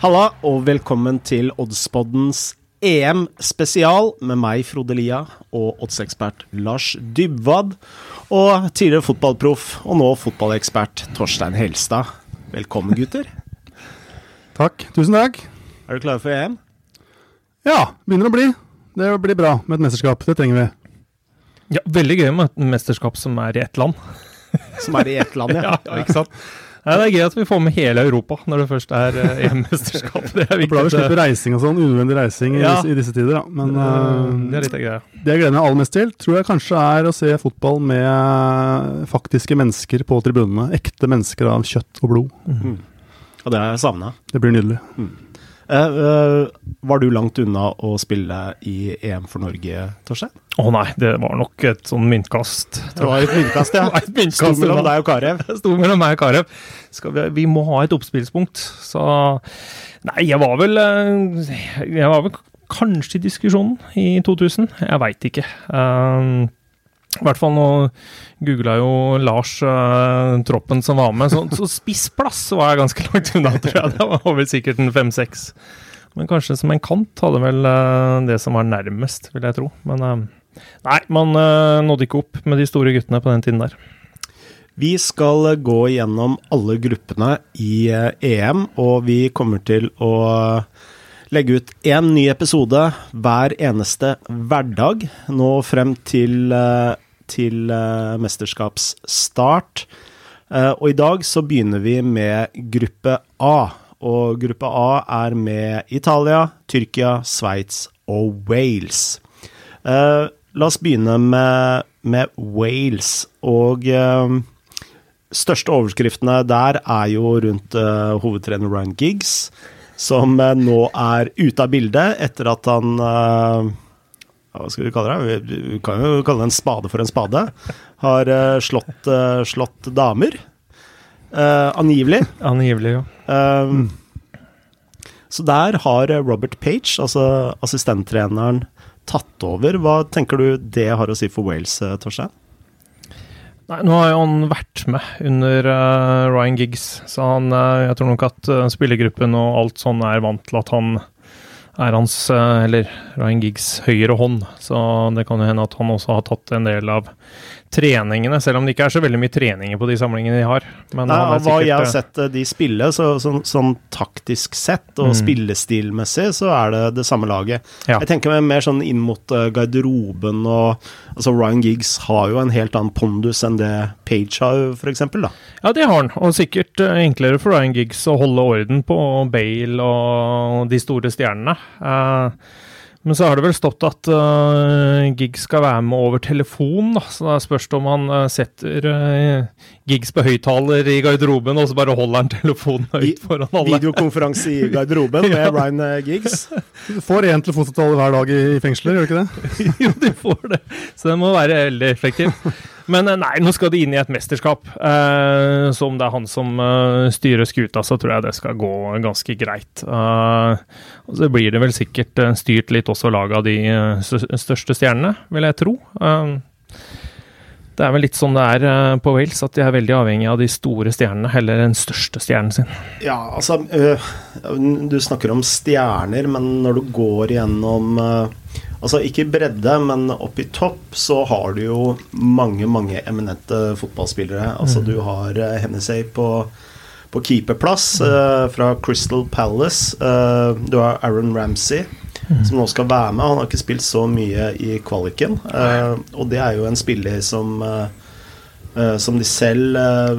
Halla, og velkommen til Oddspoddens EM-spesial med meg, Frode Lia, og oddsekspert Lars Dybwad. Og tidligere fotballproff, og nå fotballekspert Torstein Helstad. Velkommen, gutter. Takk. Tusen takk. Er du klare for EM? Ja, begynner å bli. Det blir bra med et mesterskap. Det trenger vi. Ja, Veldig gøy med et mesterskap som er i ett land. Som er i ett land, ja. ja, ikke sant? Ja, det er gøy at vi får med hele Europa når det først er eh, EM-mesterskap. Det er Bra vi slipper reising og sånn, unødvendig reising i, Ja. i disse tider. Da. Men det eh, er litt av greia. det jeg gleder meg aller mest til, tror jeg kanskje er å se fotball med faktiske mennesker på tribunene. Ekte mennesker av kjøtt og blod. Og det har jeg savna. Det blir nydelig. Eh, eh, var du langt unna å spille i EM for Norge, Torstein? Å nei, det var nok et sånn myntkast. Det var et myntkast, ja. Et myntkast, Sto mellom deg og Karev. Sto mellom meg og Karev. Vi, vi må ha et oppspillspunkt. Så Nei, jeg var vel eh, Jeg var vel kanskje i diskusjonen i 2000. Jeg veit ikke. Um, I hvert fall nå googla jo Lars uh, troppen som var med, så, så spissplass var jeg ganske langt unna, tror jeg. Det var vel sikkert en fem-seks. Men kanskje som en kant hadde vel uh, det som var nærmest, vil jeg tro. Men uh, nei, man nådde ikke opp med de store guttene på den tiden der. Vi skal gå gjennom alle gruppene i EM, og vi kommer til å legge ut én ny episode hver eneste hverdag nå frem til, eh, til eh, mesterskapsstart. Eh, Og i dag så begynner vi med gruppe A. Og gruppe A er med Italia, Tyrkia, Sveits og Wales. La oss begynne med, med Wales. Og største overskriftene der er jo rundt hovedtrener Ryan Giggs, som eh, nå er ute av bildet etter at han eh, Hva skal vi kalle det? Vi, kan jo kalle det en spade for en spade. Har eh, slått, slått damer. Uh, angivelig. Angivelig, jo. Um, så der har Robert Page, altså assistenttreneren, tatt over. Hva tenker du det har å si for Wales, Torstein? Nei, nå har jo han vært med under uh, Ryan Giggs, så han, uh, jeg tror nok at uh, spillergruppen og alt sånn er vant til at han er hans, eller Ryan Giggs, høyre hånd. Så det kan jo hende at han også har tatt en del av treningene, selv om det ikke er så veldig mye treninger på de samlingene de har. Men Nei, han er av hva jeg har eh, sett eh, de spille, så, sånn, sånn taktisk sett og Mm. spillestilmessig, så er det det samme laget. Ja. Jeg tenker meg mer sånn inn mot eh, garderoben og Altså, Ryan Giggs har jo en helt annen pondus enn det Page har, da. Ja, det har han, og sikkert enklere for Ryan Giggs å holde orden på Bale og de store stjernene. Eh, men så har det vel stått at uh, Giggs skal være med over telefon, da. Så da spørs det om han uh, setter uh, Giggs på høyttaler i garderoben, og så bare holder han telefonen høyt foran alle. Videokonferanse i garderoben med Ryan eh, Giggs. Du får én telefonsamtale hver dag i, fengsler, gjør du ikke det? jo, de får det. Så det må være veldig effektivt. Men eh, nei, nå skal de inn i et mesterskap. Uh, så om det er han som uh, styrer skuta, så tror jeg det skal gå ganske greit. Uh, og så blir det vel sikkert styrt litt også laget av de største stjernene, vil jeg tro. Det er vel litt sånn det er på Wales, at de er veldig avhengig av de store stjernene, heller den største stjernen sin. Ja, altså Du snakker om stjerner, men når du går gjennom Altså ikke bredde, men opp i topp, så har du jo mange, mange eminente fotballspillere. Altså du har Hennessey på, på keeperplass øh, fra Crystal Palace. Øh, du har Aaron Ramsey, som nå skal være med. Han har ikke spilt så mye i kvaliken, øh, og det er jo en spiller som øh, eh, som de selv eh,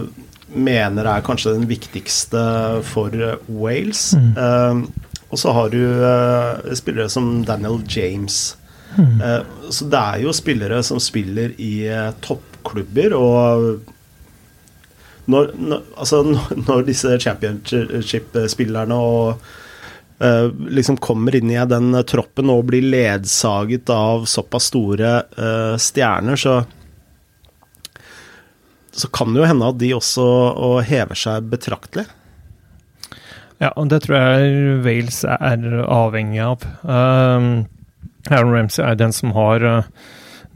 mener er kanskje den viktigste for eh, Wales. Eh, og så har du uh, spillere som Daniel James. Eh, så det er jo spillere som spiller i uh, toppklubber, og når, når, altså, når, disse championship-spillerne og liksom kommer inn i den troppen og blir ledsaget av såpass store stjerner, så så kan det jo hende at de også og hever seg betraktelig. Ja, og det tror jeg Wales er avhengig av. Um, Aaron Ramsey er den som har uh,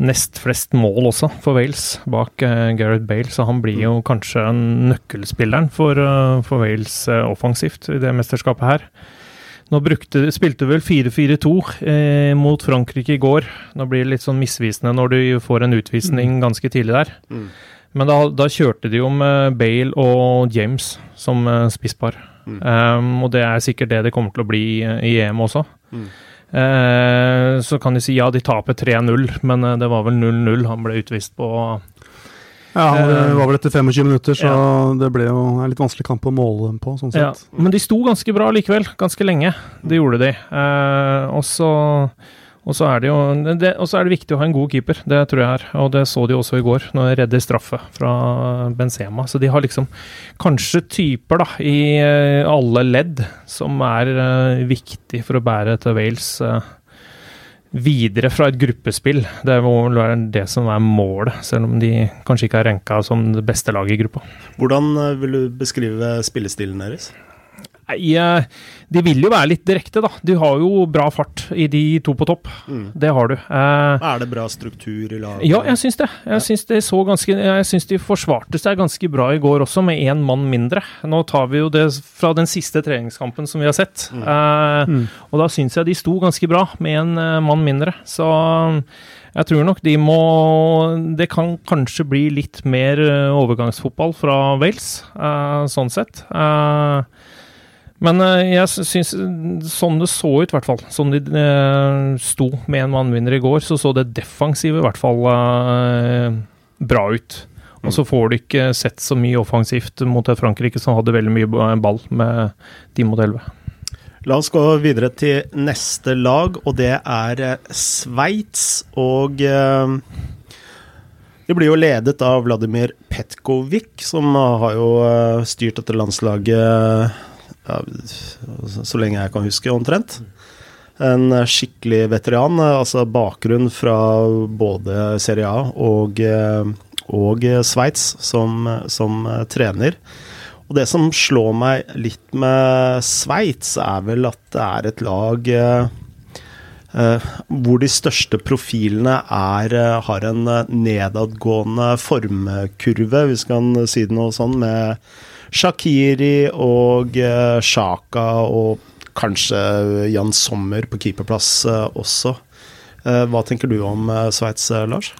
nest flest mål også for Wales, bak uh, Gareth Bale. Så han blir jo kanskje nøkkelspilleren for, uh, for Wales uh, offensivt i det mesterskapet her. Nå brukte, spilte vel 4-4-2 eh, mot Frankrike i går. Nå blir det litt sånn misvisende når du får en utvisning mm. ganske tidlig der. Mm. Men da, da, kjørte de jo med Bale og James som eh, spisspar. Mm. Um, og det er sikkert det det kommer til å bli i EM også. Mm. Uh, så kan de si ja, de taper 3-0, men eh, det var vel 0-0 han ble utvist på. Ja, det eh, var vel etter 25 minutter, så ja. det ble jo en litt vanskelig kamp å måle dem på. sånn sett. Ja, men de sto ganske bra likevel, ganske lenge. Det gjorde de. Uh, og så og så er det jo det, er det viktig å ha en god keeper, det tror jeg er. Og det så de også i går, når de redder straffe fra Benzema. Så de har liksom kanskje typer da, i eh, alle ledd som er uh, viktig for å bære til Wales uh, videre fra et gruppespill. Det må være det som er målet, selv om de kanskje ikke er renka som det beste laget i gruppa. Hvordan vil du beskrive spillestilen deres? Nei, de vil jo være litt direkte, da. De har jo bra fart i de to på topp. Mm. Det har du. Eh, er det bra struktur i laget? Ja, jeg syns det. Jeg syns de så ganske Jeg syns de forsvarte seg ganske bra i går også, med én mann mindre. Nå tar vi jo det fra den siste treningskampen som vi har sett. Mm. Eh, mm. Og da syns jeg de sto ganske bra, med en uh, mann mindre. Så jeg tror nok de må Det kan kanskje bli litt mer overgangsfotball fra Wales, eh, sånn sett. Uh, men eh, jeg syns Sånn det så ut, i hvert fall. Sånn de eh, sto med en mannvinner i går, så så det defensive i hvert fall eh, bra ut. Og så får du ikke sett så mye offensivt mot Frankrike som hadde veldig mye ball med de mot 11. La oss gå videre til neste lag, og det er Sveits. Og de blir jo ledet av Vladimir Petkovic, som har jo styrt dette landslaget ja, så lenge jeg kan huske, omtrent. En skikkelig veteran. Altså bakgrunn fra både Serie A og, og Sveits som, som, trener. Og det som slår meg litt med Sveits, er vel at det er et lag eh, hvor de største profilene er, har en nedadgående formkurve, hvis vi kan si det noe sånn, med Shakiri og uh, Shaka og kanskje Jan Sommer på keeperplass uh, også. Uh, hva tenker du om Sveits, Lars?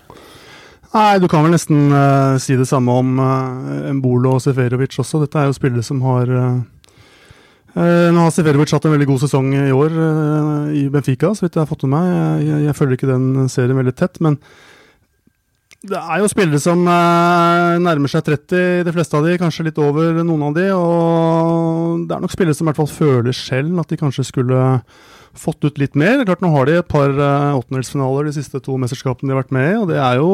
Nei, Du kan vel nesten si det samme om Embolo og Seferovic også. Dette er jo spillere som har Nå har Seferovic hatt en veldig god sesong i år i Benfica, så vidt jeg har fått med meg. Jeg, jeg, jeg følger ikke den serien veldig tett, men det er jo spillere som eh, nærmer seg 30, de fleste av de, kanskje litt over noen av de. Og det er nok spillere som i hvert fall føler selv at de kanskje skulle fått ut litt mer. Klart Nå har de et par eh, åttendelsfinaler de siste to mesterskapene de har vært med i, og det er jo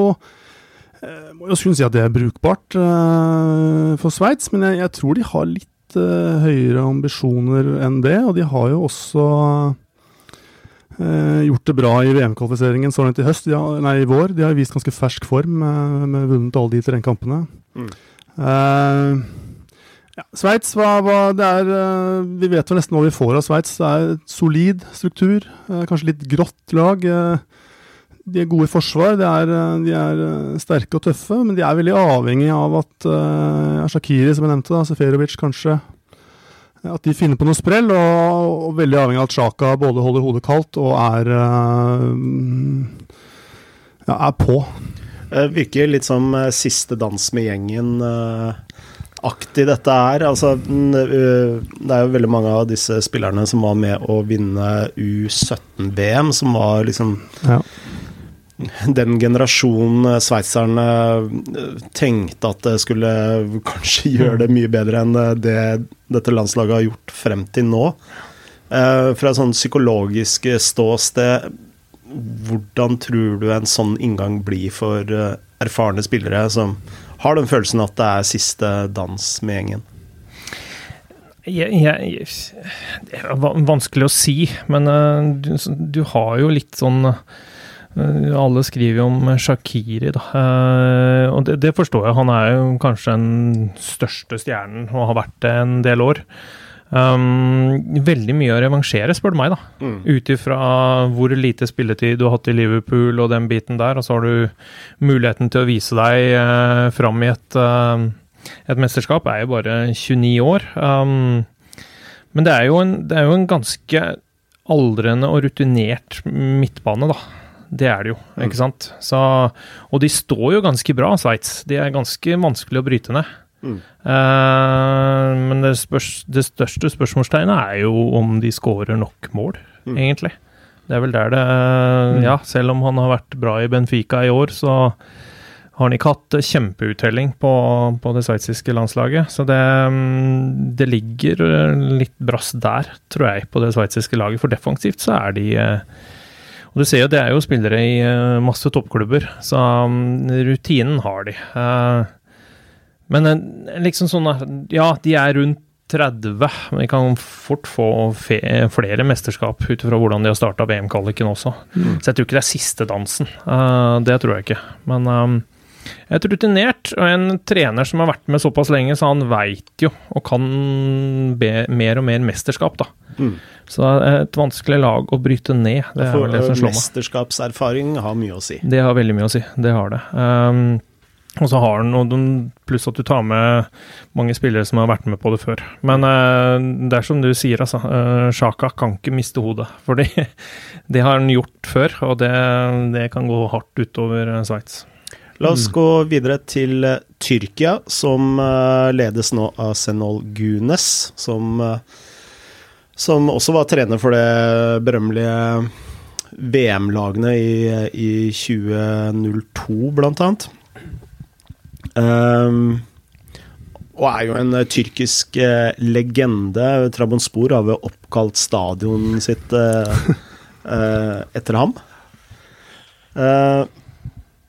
eh, må jo skulle si at det er brukbart uh, for Sveits, men jeg, jeg, tror de har litt høyere ambisjoner enn det. Og de har jo også Eh, gjort det bra i VM-kvalifiseringen så langt i høst, har, nei, i vår. De har vist ganske fersk form eh, med vunnet alle de terrengkampene. Mm. Eh, ja, Sveits uh, Vi vet jo nesten hva vi får av Sveits. Det er solid struktur. Uh, kanskje litt grått lag. Uh, de er gode i forsvar. De er, de er sterke og tøffe, men de er veldig avhengig av at Shakiri, som jeg nevnte, da, Seferovic kanskje at de finner på noe sprell, og, og veldig avhengig av at Sjaka både holder hodet kaldt og er uh, ja, er på. Det virker litt som uh, siste dans med gjengen. Uh, aktig dette er. Altså, det er jo veldig mange av disse spillerne som var med å vinne U17-VM, som var liksom ja den generasjonen sveitserne eh, tenkte at det skulle kanskje gjøre det mye bedre enn eh, det dette landslaget har gjort frem til nå. Eh, fra et sånn psykologisk ståsted, hvordan tror du en sånn inngang blir for erfarne spillere som har den følelsen at det er siste dans med gjengen? Jeg, jeg, det er vanskelig å si, men du, du har jo litt sånn Eh, alle skriver jo om Shakiri, da. Eh, og det, det, forstår jeg. Han er jo kanskje den største stjernen og har vært det en del år. Um, veldig mye å revansjere, spør du meg, da. Mm. Ut ifra hvor lite spilletid du har hatt i Liverpool og den biten der, og så har du muligheten til å vise deg uh, fram i et, uh, et mesterskap, er jo bare 29 år. Um, men det er, jo en, det er jo en ganske aldrende og rutinert midtbane, da. Det er det jo, ikke sant. Så, og de står jo ganske bra, Sveits. De er ganske vanskelig å bryte ned. Mm. Uh, men det, spørs, det, største spørsmålstegnet er jo om de skårer nok mål, mm. egentlig. Det er vel der det mm. Ja, selv om han har vært bra i Benfica i år, så har han ikke hatt kjempeuttelling på, på det sveitsiske landslaget. Så det, mm, det, ligger litt brass der, tror jeg, på det sveitsiske laget. For defensivt så er de uh, og du ser jo, det er jo spillere i uh, masse toppklubber, så um, rutinen har de. Uh, men liksom sånn Ja, de er rundt 30, men de kan fort få flere mesterskap ut fra hvordan de har starta VM-kvaliken også. Mm. Så jeg tror ikke det er siste dansen. Det tror jeg ikke. Men um, et rutinert og en trener som har vært med såpass lenge, så han veit jo og kan be mer og mer mesterskap, da. Mm. Så det er et vanskelig lag å bryte ned. Det er vel det som slår meg. Mesterskapserfaring har mye å si. Det har veldig mye å si. Det har det. Um, og så har den, noe, pluss at du tar med mange spillere som har vært med på det før. Men uh, det er som du sier, altså. Uh, Sjaka kan ikke miste hodet. For det, har han gjort før, og det, det kan gå hardt utover uh, Sveits. La oss gå videre til Tyrkia, som ledes nå av Senol Gunes, som, som også var trener for det berømmelige VM-lagene i, i 2002, blant annet. Um, og er jo en uh, tyrkisk eh, legende. Trabonspor har jo oppkalt stadionet sitt uh, etter ham.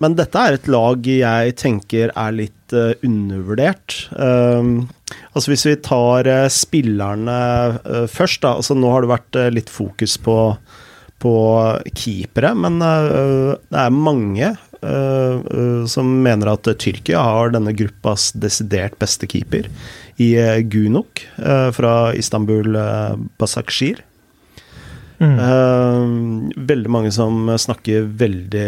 men dette er et lag jeg tenker er litt undervurdert. Um, altså Hvis vi tar spillerne først, da. Altså nå har det vært litt fokus på, på keepere, men det er mange Eh, eh, som mener at Tyrkia har denne gruppas desidert beste keeper i Gunok fra Istanbul Basakshir. Mm. veldig mange som snakker veldig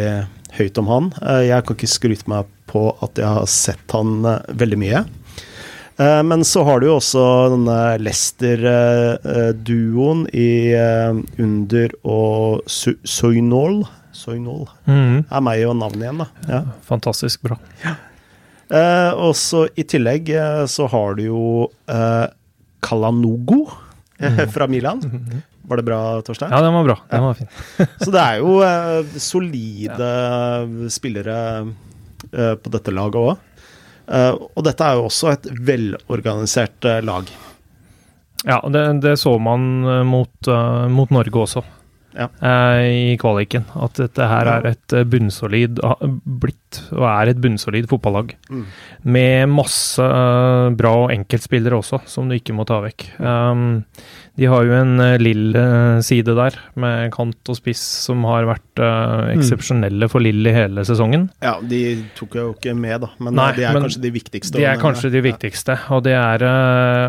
høyt om han. jeg kan ikke skryte meg på at jeg har sett han veldig mye. Men så har du jo også denne Leicester-duoen i Under og Soynol. Soynol. Mm. er meg og navnet igjen, da. Ja. Fantastisk bra. Ja. Eh, og så i tillegg eh, så har du jo eh, Kalanogo mm. fra Milan. Mm. Var det bra, Torstein? Ja, den var bra. Den var fin. så det er jo eh, solide ja. spillere eh, på dette laget òg. Eh, og dette er jo også et velorganisert lag. Ja, det, det så man mot, mot Norge også ja. i kvaliken. At dette her er et eh, bunnsolid blitt, og er et bunnsolid fotballag. Mm. Med masse bra enkeltspillere også, som du ikke må ta vekk. Um, de har jo en uh, Lill side der, med kant og spiss, som har vært uh, eksepsjonelle for Lill i hele sesongen. Ja, de tok jo ikke med, da, men Nei, de er men kanskje de viktigste. De er kanskje de viktigste, og det er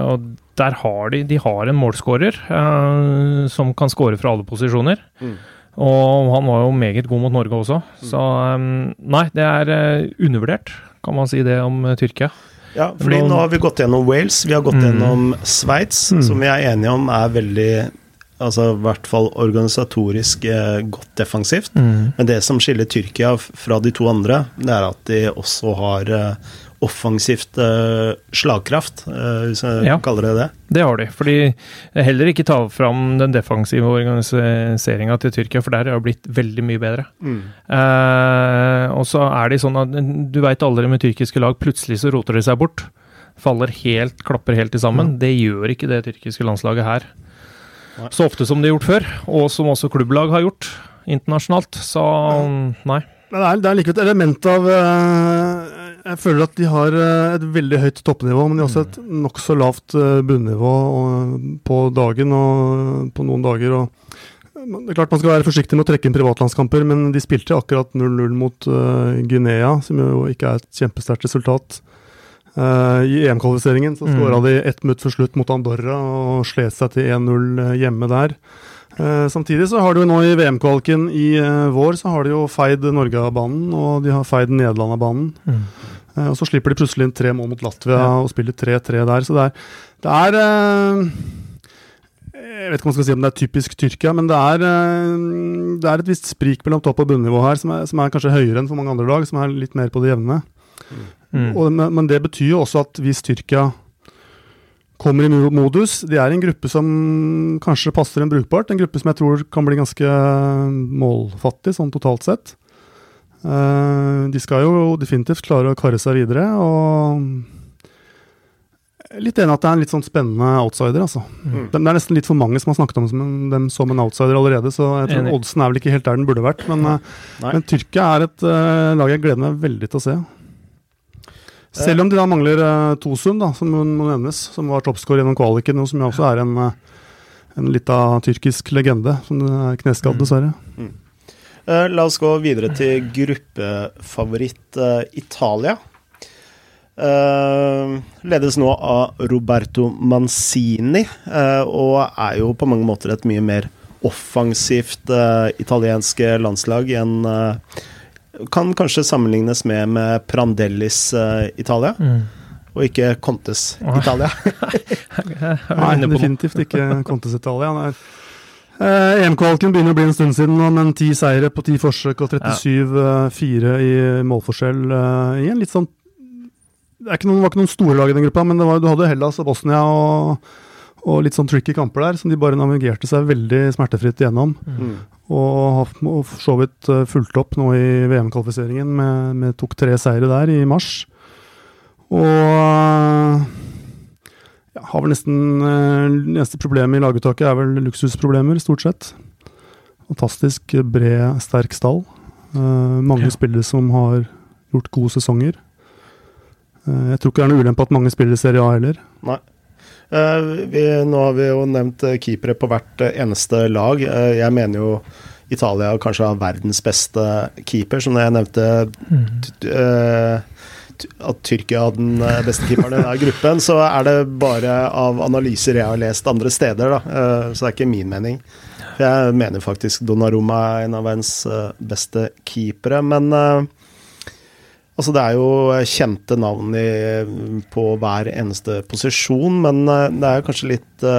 og der har de, de har en målskårer uh, som kan skåre fra alle posisjoner. Mm. Og han var jo meget god mot Norge også. Mm. Så um, nei, det er uh, undervurdert, kan man si det om Tyrkia. Ja, fordi nå, har vi gått gjennom Wales, vi har gått mm. gjennom Sveits, mm. som vi er enige om er veldig Altså i hvert fall organisatorisk godt defensivt. Mm. Men det som skiller Tyrkia fra de to andre, det er at de også har offensivt uh, slagkraft, uh, hvis jeg ja, kaller det det. Det har de. fordi heller ikke ta fram den defensive organiseringa til Tyrkia, for der har det blitt veldig mye bedre. Mm. Uh, og så er de sånn at du veit aldri med tyrkiske lag, plutselig så roter de seg bort. Faller helt, klapper helt sammen. Mm. Det gjør ikke det tyrkiske landslaget her. Nei. Så ofte som de har gjort før, og som også klubblag har gjort internasjonalt. Så nei. Men det er, det er likevel et element av jeg føler at de har eh, et veldig høyt toppnivå, men de har også et nokså lavt eh, bunnivå på dagen og på noen dager. det er klart Man skal være forsiktig med å trekke inn privatlandskamper, men de spilte akkurat 0-0 mot uh, Guinea, som jo ikke er et kjempesterkt resultat. I EM-kvalifiseringen så skåra mm. de ett minutt for slutt mot Andorra og slet seg til 1-0 hjemme der. Uh, samtidig så har de jo nå i VM-kvaliken i uh, vår så har de jo feid Norge av banen, og de har feid Nederland av banen. Mm. Og så slipper de plutselig inn tre mål mot Latvia ja. og spiller 3-3 der. Så det er, det er jeg vet ikke om man skal si om det er typisk Tyrkia, men det er, det er et visst sprik mellom topp- og bunnivå her, som er, som er, kanskje høyere enn for mange andre lag, som er litt mer på det jevne. Mm. Mm. Og, men det betyr jo også at hvis Tyrkia kommer i modus De er en gruppe som kanskje passer en brukbart. En gruppe som jeg tror kan bli ganske målfattig, sånn totalt sett. Uh, de skal jo definitivt klare å karre seg videre. og Litt enig at det er en litt sånn spennende outsider. altså. Mm. Det, er nesten litt for mange som har snakket om dem som en outsider allerede, så jeg tror enig. oddsen er vel ikke helt der den burde vært. Men, uh, men Tyrkia er et uh, lag jeg gleder meg veldig til å se. Selv om de da mangler uh, Tosun, da, som må nevnes, som var toppskårer gjennom kvaliken, og som jo også er en, uh, en lita tyrkisk legende, som er kneskadd, mm. dessverre. Mm. Uh, la oss gå videre til gruppefavoritt uh, Italia. Uh, ledes nå av Roberto Manzini, og er jo på mange måter et mye mer offensivt italiensk landslag enn kan kanskje sammenlignes med, med Prandellis uh, Italia. Mm. Og ikke Contes Italia. Nei, definitivt ikke Contes Italia. Eh, EM-kvaliken begynner å bli en stund siden, men ti seire på ti forsøk og 37-4 i målforskjell eh, i en litt sånn Det noen, var ikke noen store lag i den gruppa, men var, du hadde Hellas og Bosnia og, og, litt sånn tricky kamper der, som de bare navigerte seg veldig smertefritt gjennom. Mm. Og for så vidt eh, fulgt opp nå i VM-kvalifiseringen med, med, tok tre seire der i mars. Og ja, har vel nesten eh, Det eneste problemet i laguttaket er vel luksusproblemer, stort sett. Fantastisk bred, sterk stall. Uh, mange ja. spillere som har gjort gode sesonger. Uh, jeg tror ikke det er noe ulempe at mange spiller i Serie A heller. Nei. Eh, vi, nå har vi jo nevnt eh, keepere på hvert eh, eneste lag. jeg mener jo Italia kanskje har verdens beste keeper, som jeg nevnte mm. At Tyrkia har den beste keeperen i denne gruppen, så er det bare av analyser jeg har lest andre steder, da. Så det er ikke min mening. Jeg mener faktisk Donnarumma er en av verdens beste keepere, men Altså Det er jo kjente navn i, på hver eneste posisjon, men eh, det er kanskje litt Det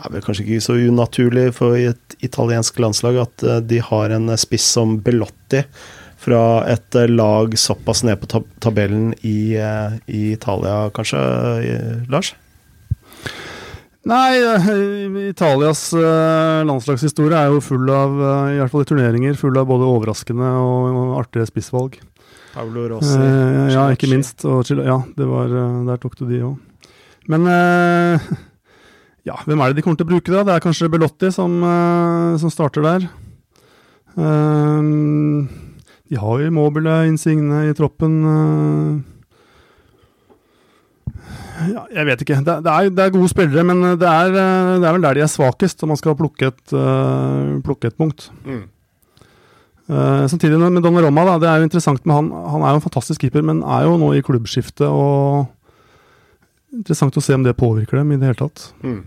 er vel kanskje ikke så unaturlig for et italiensk landslag at de har en spiss som Belotti fra et uh, lag såpass ned på tab tabellen i, i, Italia, kanskje, Lars? Nei, eh, Italias landslagshistorie er jo full av, i hvert fall i turneringer, full av både overraskende og, artige spissvalg. Paolo Rossi. Eh, ja, ikke minst. Og, ja, det var, der tok du de òg. Men ja, hvem er det de kommer til å bruke, da? Det er kanskje Belotti som, som starter der. De har jo Immobile, Insigne i troppen. Ja, jeg vet ikke. Det, det, er, det, er, gode spillere, men det er, det er, vel der de er svakest, om man skal plukke et, uh, plukke et punkt. Mm. Uh, samtidig med Donnarumma, da, det er jo interessant med han. Han er jo en fantastisk keeper, men er jo nå i klubbskifte. og Interessant å se om det påvirker dem i det hele tatt. Mm.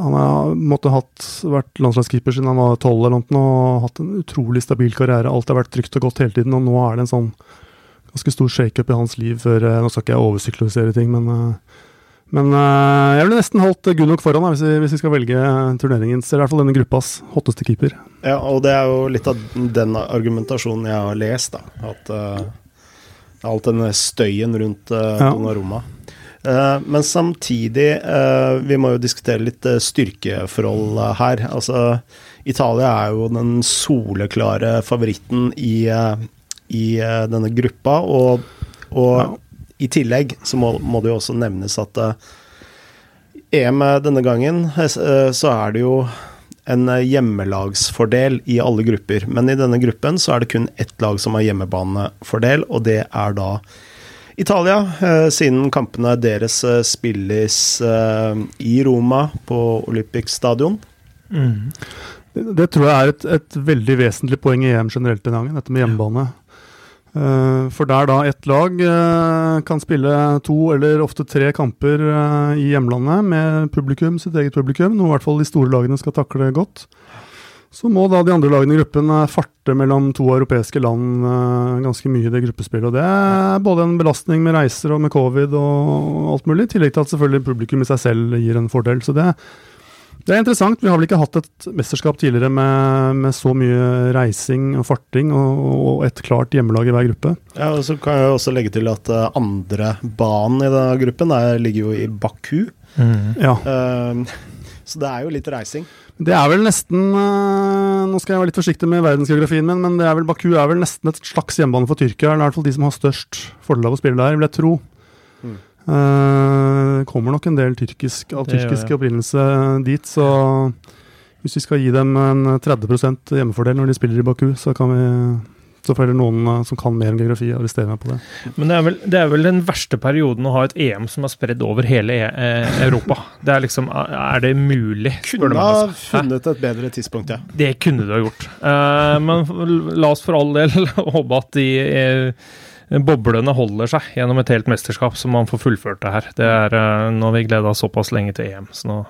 Han har måtte hatt, vært landslagskeeper siden han var tolv eller noe, og hatt en utrolig stabil karriere. Alt har vært trygt og godt hele tiden, og nå er det en sånn ganske stor shakeup i hans liv før eh, Nå skal ikke jeg oversyklorisere ting, men, eh, men eh, jeg ville nesten holdt Gunnok foran hvis vi, hvis vi, skal velge turneringens, eller i hvert fall denne gruppas hotteste keeper. Ja, og det er jo litt av den argumentasjonen jeg har lest, da. At uh, alt denne støyen rundt uh, ja. Donnarumma. Uh, men samtidig, uh, vi må jo diskutere litt styrkeforhold her. Altså, Italia er jo den soleklare favoritten i i denne gruppa. Og, og ja. i tillegg så må, må, det jo også nevnes at EM denne gangen, så er det jo en hjemmelagsfordel i alle grupper. Men i denne gruppen så er det kun ett lag som har hjemmebanefordel, og det er da Italia, siden kampene deres spilles i Roma, på Olympic stadion. Mm. Det, det, tror jeg er et, et, veldig vesentlig poeng i EM generelt denne gangen, dette med hjemmebane. Eh, for der da ett lag eh, kan spille to eller ofte tre kamper eh, i hjemlandet med publikum, sitt eget publikum, noe i hvert fall de store lagene skal takle godt, så må da de andre lagene i gruppen farte mellom to europeiske land ganske mye i det gruppespillet. Og det er både en belastning med reiser og med covid og alt mulig, i tillegg til at selvfølgelig publikum i seg selv gir en fordel. Så det det er interessant. Vi har vel ikke hatt et mesterskap tidligere med, med så mye reising og farting og, og, et klart hjemmelag i hver gruppe. Ja, og Så kan jeg også legge til at uh, andre banen i denne gruppen der ligger jo i Baku. Mm. Ja. Uh, så det er jo litt reising. Det er vel nesten uh, Nå skal jeg være litt forsiktig med verdensgeografien min, men det er vel, Baku er vel nesten et slags hjemmebane for Tyrkia. Eller i hvert fall de som har størst fordel av å spille der, vil jeg tro. Mm. Uh, kommer nok en del tyrkisk, av tyrkisk opprinnelse dit, så hvis vi skal gi dem en 30% hjemmefordel når de spiller i Baku, så kan vi så får noen eh, som kan mer om geografi, arrestere meg på det. Men det er, vel, det er, vel, den verste perioden å ha et EM som er spredd over hele e eh, Europa. Det er liksom Er det mulig? Kunne ha funnet et bedre tidspunkt, ja. Det kunne du ha gjort. Uh, men la oss for all del håpe at de uh, boblene holder seg gjennom et helt mesterskap, så man får fullført det her. Det er Nå har vi gleda såpass lenge til EM, så nå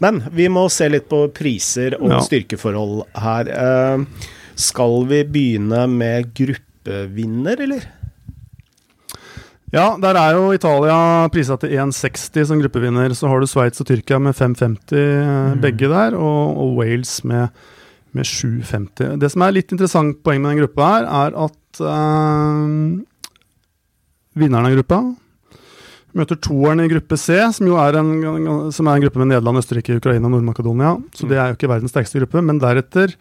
Men vi må se litt på priser og ja. styrkeforhold her. Uh, skal vi begynne med gruppevinner, eller? Ja, der er jo Italia prisa til 1,60 som gruppevinner. Så har du Sveits og Tyrkia med 5,50 mm. begge der, og, og Wales med, med 7,50. Det som er litt interessant poeng med den gruppa her, er at øh, vinneren av gruppa møter toeren i gruppe C, som jo er en, som er en gruppe med Nederland, Østerrike, Ukraina og Nord-Makedonia. Så det er jo ikke verdens sterkeste gruppe. Men deretter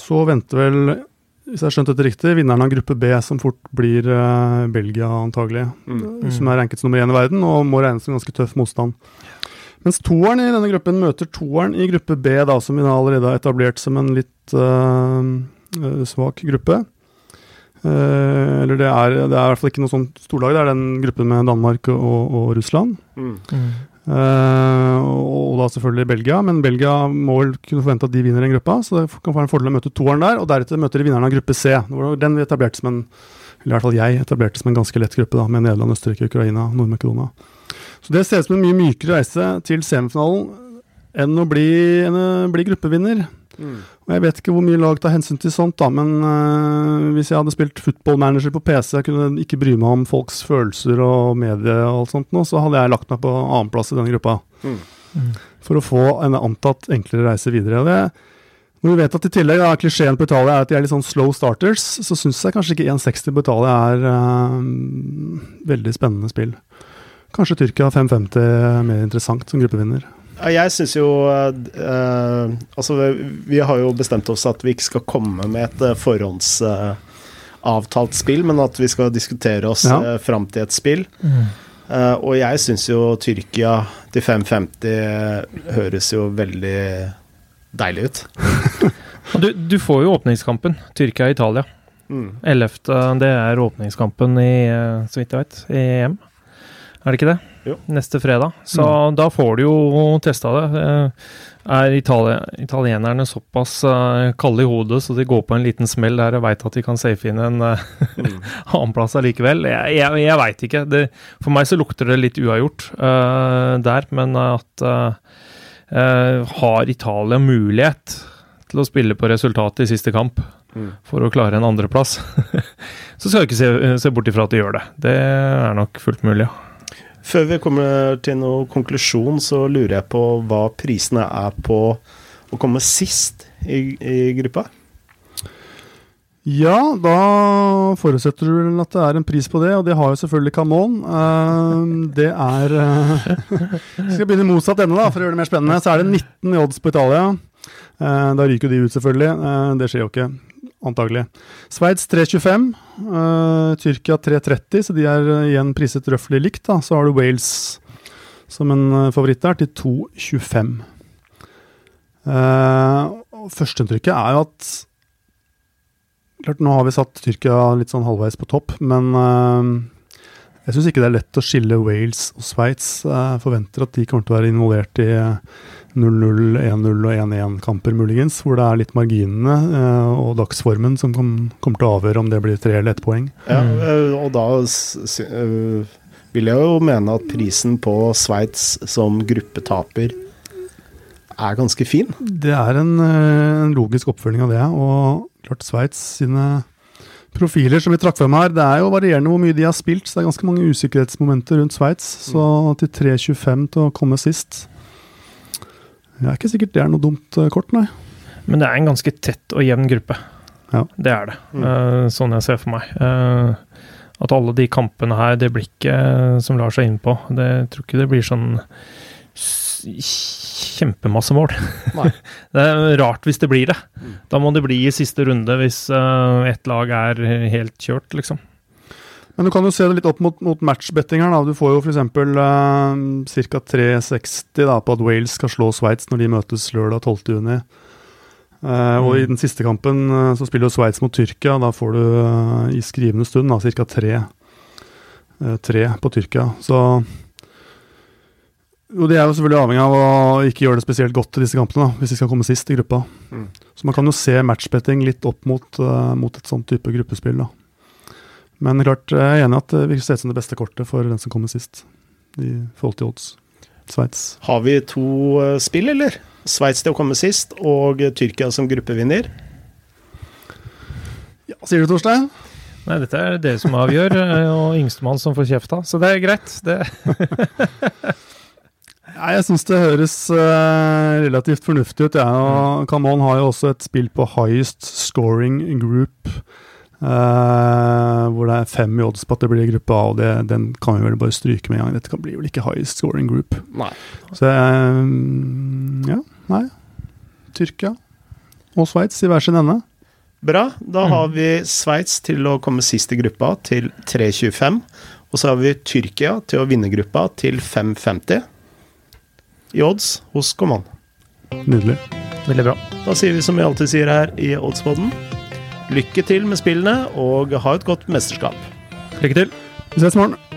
så venter vel, hvis jeg har skjønt dette riktig, vinneren av gruppe B, som fort blir uh, Belgia, antagelig. Mm. Som er ranket som nummer én i verden, og må regnes som ganske tøff motstand. Mens toeren i denne gruppen møter toeren i gruppe B, da, som vi allerede har etablert som en litt uh, svak gruppe. Uh, eller det er, det er, i hvert fall ikke noe sånn storlag. Det er den gruppen med Danmark og, og Russland. Mm. Uh, og da selvfølgelig Belgia, men Belgia må vel kunne forvente at de vinner den gruppa. Så det kan være en fordel å møte toeren der, og deretter møter de vinneren av gruppe C. Den vi etablerte som en eller i hvert fall jeg etablerte som en ganske lett gruppe, da, med Nederland, Østerrike, Ukraina, Nord-Makedonia. Så det ser ut som en mye mykere reise til semifinalen enn å bli, enn å bli gruppevinner. Mm. Og Jeg vet ikke hvor mye lag tar hensyn til sånt, da, men uh, hvis jeg hadde spilt footballmanager på PC, jeg kunne ikke bry meg om folks følelser og medie og alt sånt nå, så hadde jeg lagt meg på annenplass i denne gruppa. Mm. Mm. For å få en antatt enklere reise videre. Og det, når vi vet at i tillegg da, klisjeen på Italia er at de er litt sånn slow starters, så syns jeg kanskje ikke 1,60 på Italia er uh, veldig spennende spill. Kanskje Tyrkia 5,50 er mer interessant som gruppevinner. Jeg syns jo uh, Altså, vi har jo bestemt oss at vi ikke skal komme med et uh, forhåndsavtalt uh, spill, men at vi skal diskutere oss ja. uh, fram til et spill. Mm. og jeg syns jo Tyrkia til 5,50 høres jo veldig deilig ut. du, du, får jo åpningskampen, Tyrkia-Italia. Mm. 11. Det er åpningskampen i, så vidt jeg vet, i EM. Er det ikke det? Jo. neste fredag. Så mm. da får du jo testa det. Eh, er Itali italienerne såpass uh, kalde i hodet så de går på en liten smell der og veit at de kan safe inn en mm. annen plass allikevel? Jeg, jeg, jeg veit ikke. Det, for meg så lukter det litt uavgjort uh, der, men at Har Italia mulighet til å spille på resultatet i siste kamp? Mm. For å klare en andreplass, så skal jeg ikke se, se bort ifra at de gjør det. Det er nok fullt mulig, ja. Før vi kommer til noen konklusjon, så lurer jeg på hva prisene er på å komme sist i, i gruppa? Ja, da forutsetter du vel at det er en pris på det, og det har jo selvfølgelig Camon. Uh, det er uh, Skal begynne motsatt ende, da, for å gjøre det mer spennende. Så er det 19 i odds på Italia. Uh, da ryker de ut, selvfølgelig. Uh, det skjer jo ikke antagelig. Sveits 3,25. Uh, Tyrkia 3,30, så de er uh, igjen priset røftlig likt. Da. Så har du Wales som en uh, favoritt der, til 2,25. Uh, Førsteinntrykket er jo at klart Nå har vi satt Tyrkia litt sånn halvveis på topp, men Jeg syns ikke det er lett å skille Wales og Sveits. Jeg forventer at de kommer til å være involvert i 0-0, 1-0 og 1-1-kamper, muligens. Hvor det er litt marginene eh, og dagsformen som kommer til å avgjøre om det blir tre eller ett poeng. Ja, eh, og da eh, vil jeg jo mene at prisen på Sveits som gruppetaper er ganske fin. Det er en, en logisk oppfølging av det. Og klart Sveits sine profiler som vi trakk frem her, det er jo varierende hvor mye de har spilt. Så det er ganske mange usikkerhetsmomenter rundt Sveits. Så til 3.25 til å komme sist Jeg er ikke sikkert det er noe dumt eh, kort, nei. Men det er en ganske tett og jevn gruppe. Ja. Det er det. Mm. Uh, sånn jeg ser for meg. Uh, at alle de kampene her, det blikket som lar seg inn på, det jeg tror ikke det blir sånn kjempemasse mål. det er rart hvis det blir det. Mm. Da må det bli i siste runde hvis uh, ett lag er helt kjørt, liksom. Men du kan jo se det litt opp mot, mot matchbetting her. Da. Du får jo f.eks. Uh, ca. 3,60 da, på at Wales skal slå Sveits når de møtes lørdag 12.6. Uh, mm. Og i den siste kampen uh, så spiller jo Sveits mot Tyrkia. Da får du uh, i skrivende stund ca. 3, 3 på Tyrkia. Så jo, De er jo selvfølgelig avhengig av å ikke gjøre det spesielt godt i disse kampene, da, hvis de skal komme sist i gruppa. Mm. Så man kan jo se matchbetting litt opp mot, uh, mot et sånt type gruppespill. da. Men klart, jeg er enig i at det virker se ut som det beste kortet for den som kommer sist, i forhold til odds. Sveits. Har vi to uh, spill, eller? Sveits til å komme sist, og Tyrkia som gruppevinner? Ja, sier du, Torstein? Nei, dette er det som avgjør, eh, og yngstemann som får kjefta, så det er greit. Det Jeg syns det høres uh, relativt fornuftig ut. Ja. Og Camon har jo også et spill på highest scoring group. Uh, hvor det er fem i odds på at det blir gruppe A, og det, den kan vi vel bare stryke med en gang. Dette kan bli vel ikke highest scoring group. Nei. Så um, ja, nei. Tyrkia og Sveits i hver sin ende. Bra. Da mm. har vi Sveits til å komme sist i gruppa, til 3.25. Og så har vi Tyrkia til å vinne gruppa, til 5.50 i odds hos Command. Nydelig. Veldig bra. Da sier vi som vi alltid sier her i Oddspodden, lykke til med spillene, og ha et godt mesterskap. Lykke til. Vi ses i morgen.